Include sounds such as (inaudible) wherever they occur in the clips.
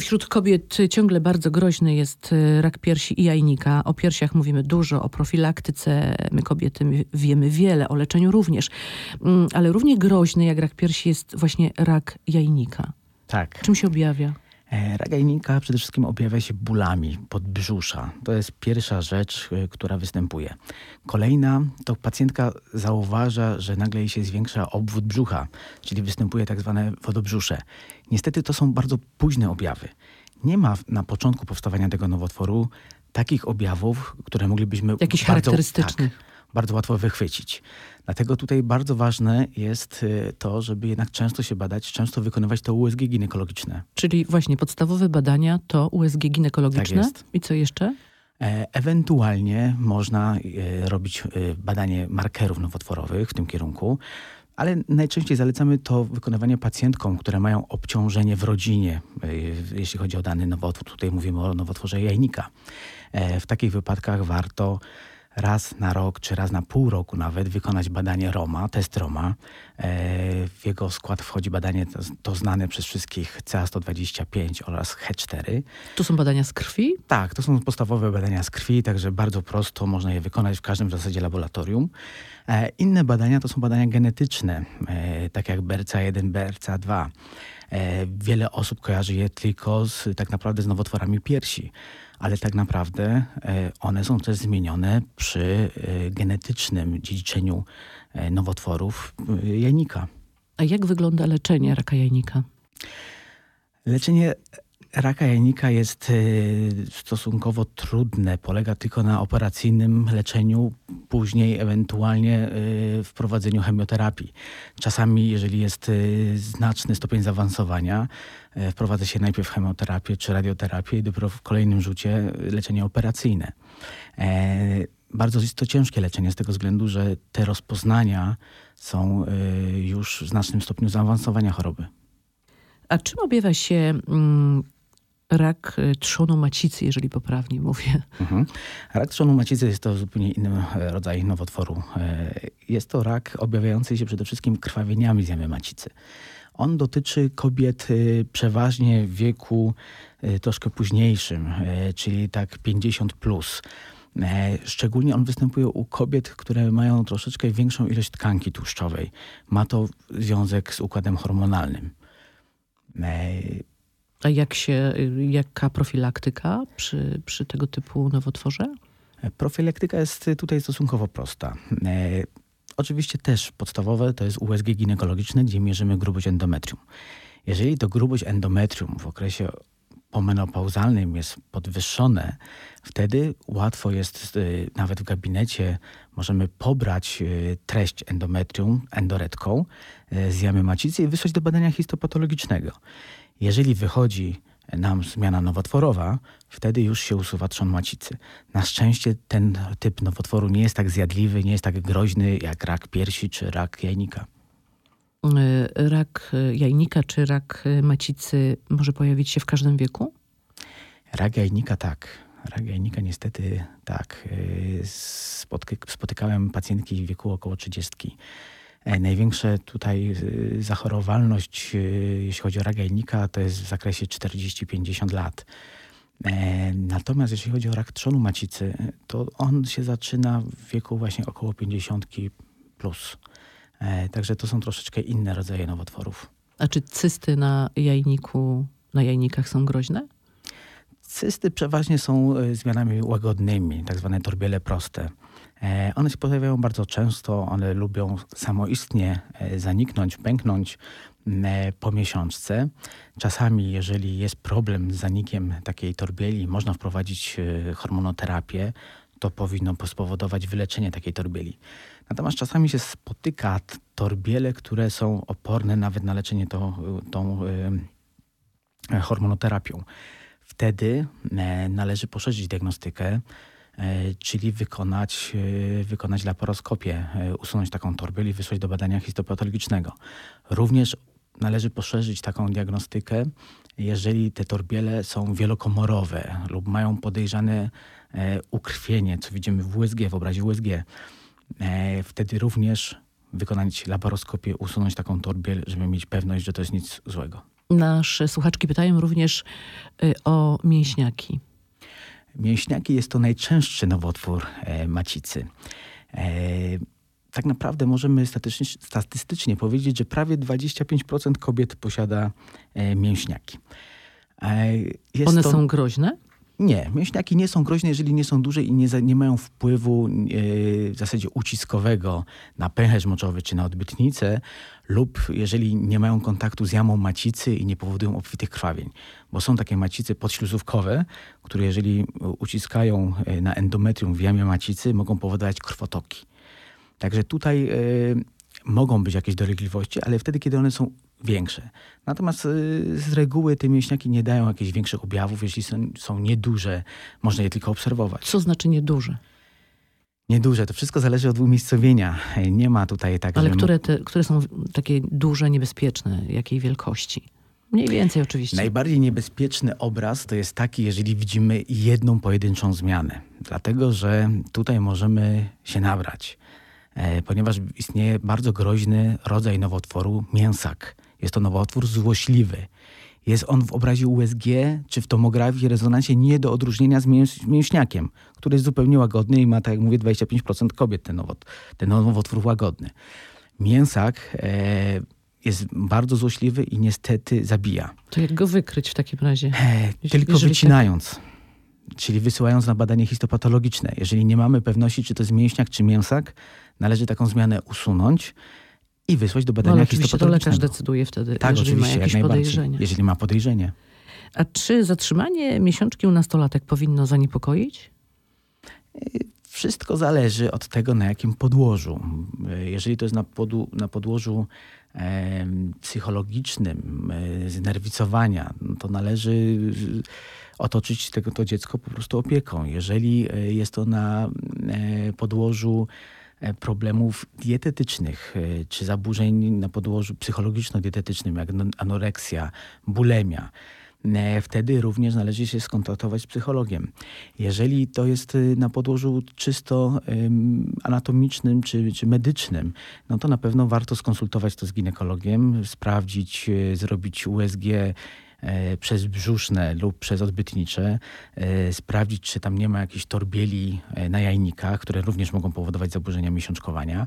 Wśród kobiet ciągle bardzo groźny jest y, rak piersi i jajnika. O piersiach mówimy dużo, o profilaktyce my kobiety wiemy wiele, o leczeniu również. Mm, ale równie groźny jak rak piersi jest właśnie rak jajnika. Tak. Czym się objawia? E, rak jajnika przede wszystkim objawia się bólami podbrzusza. To jest pierwsza rzecz, e, która występuje. Kolejna to pacjentka zauważa, że nagle jej się zwiększa obwód brzucha, czyli występuje tak zwane wodobrzusze. Niestety to są bardzo późne objawy. Nie ma na początku powstawania tego nowotworu takich objawów, które moglibyśmy... Jakichś charakterystycznych. Tak, bardzo łatwo wychwycić. Dlatego tutaj bardzo ważne jest y, to, żeby jednak często się badać, często wykonywać to USG ginekologiczne. Czyli właśnie podstawowe badania to USG ginekologiczne. Tak jest. I co jeszcze? E, ewentualnie można e, robić e, badanie markerów nowotworowych w tym kierunku, ale najczęściej zalecamy to wykonywanie pacjentkom, które mają obciążenie w rodzinie, jeśli chodzi o dany nowotwór. Tutaj mówimy o nowotworze jajnika. W takich wypadkach warto raz na rok, czy raz na pół roku nawet wykonać badanie Roma, test Roma. E, w jego skład wchodzi badanie to, znane przez wszystkich CA125 oraz H4. To są badania z krwi? Tak, to są podstawowe badania z krwi, także bardzo prosto można je wykonać w każdym w zasadzie laboratorium. E, inne badania to są badania genetyczne, e, tak jak BRCA1, BRCA2. Wiele osób kojarzy je tylko z, tak naprawdę z nowotworami piersi ale tak naprawdę e, one są też zmienione przy e, genetycznym dziedziczeniu e, nowotworów jajnika. A jak wygląda leczenie raka jajnika? Leczenie raka jajnika jest stosunkowo trudne. Polega tylko na operacyjnym leczeniu, później ewentualnie wprowadzeniu chemioterapii. Czasami, jeżeli jest znaczny stopień zaawansowania, wprowadza się najpierw chemioterapię czy radioterapię i dopiero w kolejnym rzucie leczenie operacyjne. E, bardzo jest to ciężkie leczenie z tego względu, że te rozpoznania są już w znacznym stopniu zaawansowania choroby. A czym objawia się mm, rak trzonu macicy, jeżeli poprawnie mówię? Mhm. Rak trzonu macicy jest to zupełnie inny rodzaj nowotworu. Jest to rak objawiający się przede wszystkim krwawieniami z jamy macicy. On dotyczy kobiet y, przeważnie w wieku y, troszkę późniejszym, y, czyli tak 50 plus. E, szczególnie on występuje u kobiet, które mają troszeczkę większą ilość tkanki tłuszczowej. Ma to związek z układem hormonalnym. E, A jak się, jaka profilaktyka przy, przy tego typu nowotworze? E, profilaktyka jest tutaj stosunkowo prosta. Oczywiście też podstawowe to jest USG ginekologiczne, gdzie mierzymy grubość endometrium. Jeżeli to grubość endometrium w okresie pomenopauzalnym jest podwyższone, wtedy łatwo jest y, nawet w gabinecie możemy pobrać y, treść endometrium endoretką y, z jamy macicy i wysłać do badania histopatologicznego. Jeżeli wychodzi nam zmiana nowotworowa, wtedy już się usuwa trzon macicy. Na szczęście ten typ nowotworu nie jest tak zjadliwy, nie jest tak groźny jak rak piersi czy rak jajnika. E, rak jajnika czy rak macicy może pojawić się w każdym wieku? Rak jajnika tak. Rak jajnika niestety tak. E, spotykałem pacjentki w wieku około 30 E, największe tutaj y, zachorowalność, y, jeśli chodzi o rak jajnika, to jest w zakresie 40-50 lat. E, natomiast jeśli chodzi o rak trzonu macicy, to on się zaczyna w wieku właśnie około 50 plus. E, także to są troszeczkę inne rodzaje nowotworów. A czy cysty na jajniku, na jajnikach są groźne? Cysty przeważnie są zmianami łagodnymi, tak zwane torbiele proste. E, one się pojawiają bardzo często, one lubią samoistnie e, zaniknąć, pęknąć e, po miesiączce. Czasami, jeżeli jest problem z zanikiem takiej torbieli, można wprowadzić hormonoterapię, to powinno spowodować wyleczenie takiej torbieli. Natomiast czasami się spotyka torbiele, które są oporne nawet na leczenie to, tą hormonoterapią. Wtedy należy poszerzyć diagnostykę E, czyli wykonać, e, wykonać laparoskopię, e, usunąć taką torbę i wysłać do badania histopatologicznego. Również należy poszerzyć taką diagnostykę, jeżeli te torbiele są wielokomorowe lub mają podejrzane ukrwienie, co widzimy w USG, w obrazie USG. Wtedy również wykonać laparoskopię, usunąć taką torbiel, żeby mieć pewność, że to jest nic złego. Nasze słuchaczki pytają również y, o mięśniaki. Mięśniaki jest to najczęstszy nowotwór e, macicy. E, tak naprawdę możemy statystycznie, powiedzieć, że prawie 25% kobiet posiada e, mięśniaki. Jest One to... są groźne? Nie, mięśniaki nie są groźne, jeżeli nie są duże i nie, za, nie mają wpływu yy, w zasadzie uciskowego na pęcherz moczowy czy na odbytnicę lub jeżeli nie mają kontaktu z jamą macicy i nie powodują obfitych krwawień. Bo są takie macice podśluzówkowe, które jeżeli uciskają e, na endometrium w jamie macicy, mogą powodować krwotoki. Także tutaj yy, mogą być jakieś dolegliwości, ale wtedy, kiedy one są większe. Natomiast y, z reguły te mięśniaki nie dają jakichś większych objawów, jeśli są, są nieduże, można je tylko obserwować. Co znaczy nieduże? Nieduże, to wszystko zależy od umiejscowienia. Nie ma tutaj tak, Ale które, te, które są takie duże, niebezpieczne? Jakiej wielkości? Mniej więcej oczywiście. Najbardziej niebezpieczny obraz to jest taki, jeżeli widzimy jedną pojedynczą zmianę. Dlatego, że tutaj możemy się nabrać. E, ponieważ istnieje bardzo groźny rodzaj nowotworu mięsak. Jest to nowotwór złośliwy. Jest on w obrazie USG czy w tomografii rezonansie nie do odróżnienia z mięśniakiem, który jest zupełnie łagodny i ma, tak jak mówię, 25% kobiet ten, nowot, ten nowotwór łagodny. Mięsak e, jest bardzo złośliwy i niestety zabija. To jak go wykryć w takim razie? E, tylko tak- wycinając. Tak... Czyli wysyłając na badanie histopatologiczne. Jeżeli nie mamy pewności, czy to jest mięśniak, czy mięsak, należy taką zmianę usunąć i wysłać do badania no, ale histopatologicznego. to lekarz decyduje wtedy, tak, jeżeli ma jakieś podejrzenie. Jeżeli ma podejrzenie. A czy zatrzymanie miesiączki u nastolatek powinno zaniepokoić? Wszystko zależy od tego, na jakim podłożu. Jeżeli to jest na, podu, na podłożu e, psychologicznym, e, znerwicowania, no to należy otoczyć tego to dziecko po prostu opieką. Jeżeli e, jest to na e, podłożu e, problemów dietetycznych czy zaburzeń na podłożu psychologiczno-dietetycznym, jak anoreksja, bulemia, wtedy również należy się skontaktować z psychologiem. Jeżeli to jest na podłożu czysto anatomicznym czy, czy medycznym, no to na pewno warto skonsultować to z ginekologiem, sprawdzić, zrobić USG E, przez brzuszne lub przez odbytnicze, e, sprawdzić, czy tam nie ma jakichś torbieli e, na jajnikach, które również mogą powodować zaburzenia miesiączkowania.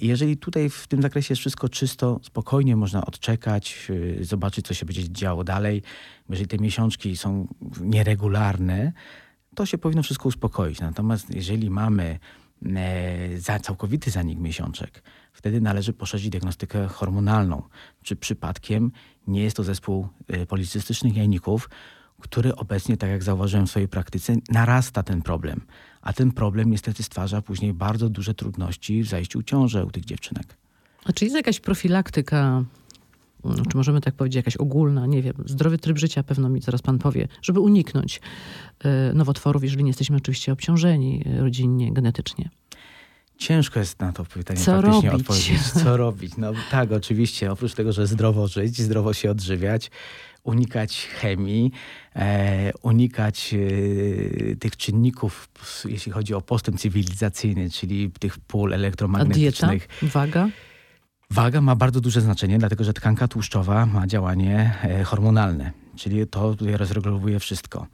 Jeżeli tutaj w tym zakresie jest wszystko czysto, spokojnie można odczekać, zobaczyć, co się będzie działo dalej. Jeżeli te miesiączki są nieregularne, to się powinno wszystko uspokoić. Natomiast jeżeli mamy za całkowity zanik miesiączek, wtedy należy poszerzyć diagnostykę hormonalną. Czy przypadkiem nie jest to zespół y, policystycznych jajników, który obecnie, tak jak zauważyłem w swojej praktyce, narasta ten problem. A ten problem niestety stwarza później bardzo duże trudności w zajściu ciąży u tych dziewczynek. A czy jest jakaś profilaktyka, czy możemy tak powiedzieć, jakaś ogólna, nie wiem, zdrowy tryb życia, pewno mi zaraz pan powie, żeby uniknąć y, nowotworów, jeżeli nie jesteśmy oczywiście obciążeni y, rodzinnie, genetycznie? Ciężko jest na to pytanie Co faktycznie robić? odpowiedzieć. (laughs) Co robić? No tak, oczywiście. Oprócz tego, że zdrowo żyć, zdrowo się odżywiać, unikać chemii, e, unikać e, tych czynników, jeśli chodzi o postęp cywilizacyjny, czyli tych pól elektromagnetycznych. A dieta? Waga? Waga ma bardzo duże znaczenie, dlatego że tkanka tłuszczowa ma działanie e, hormonalne, czyli to rozregulowuje wszystko.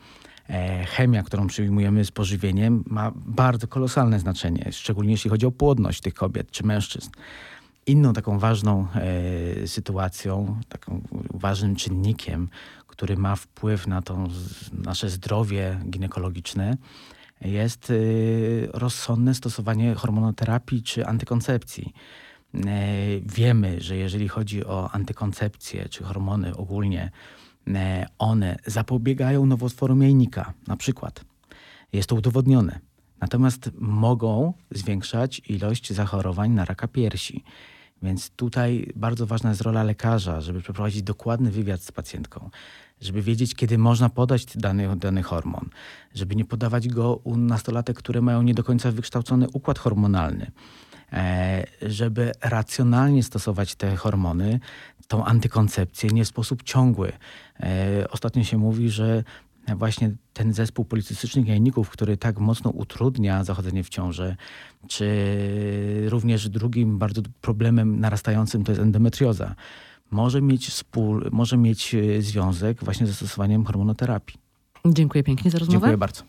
E, chemia, którą przyjmujemy z pożywieniem, ma bardzo kolosalne znaczenie, szczególnie jeśli chodzi o płodność tych kobiet czy mężczyzn. Inną taką ważną e, sytuacją, taką ważnym czynnikiem, który ma wpływ na to nasze zdrowie ginekologiczne, jest e, rozsądne stosowanie hormonoterapii czy antykoncepcji. E, wiemy, że jeżeli chodzi o antykoncepcję czy hormony ogólnie, E, one zapobiegają nowotworom jajnika, na przykład. Jest to udowodnione. Natomiast mogą zwiększać ilość zachorowań na raka piersi. Więc tutaj bardzo ważna jest rola lekarza, żeby przeprowadzić dokładny wywiad z pacjentką, żeby wiedzieć, kiedy można podać dany, dany hormon, żeby nie podawać go u nastolatek, które mają nie do końca wykształcony układ hormonalny. E, żeby racjonalnie stosować te hormony, tą antykoncepcję, nie w sposób ciągły. E, ostatnio się mówi, że właśnie ten zespół policystycznych jajników, który tak mocno utrudnia zachodzenie w ciąży, czy również drugim bardzo problemem narastającym to jest endometrioza. może mieć, może mieć e, związek właśnie ze stosowaniem hormonoterapii. Dziękuję pięknie za rozmowę. Dziękuję bardzo.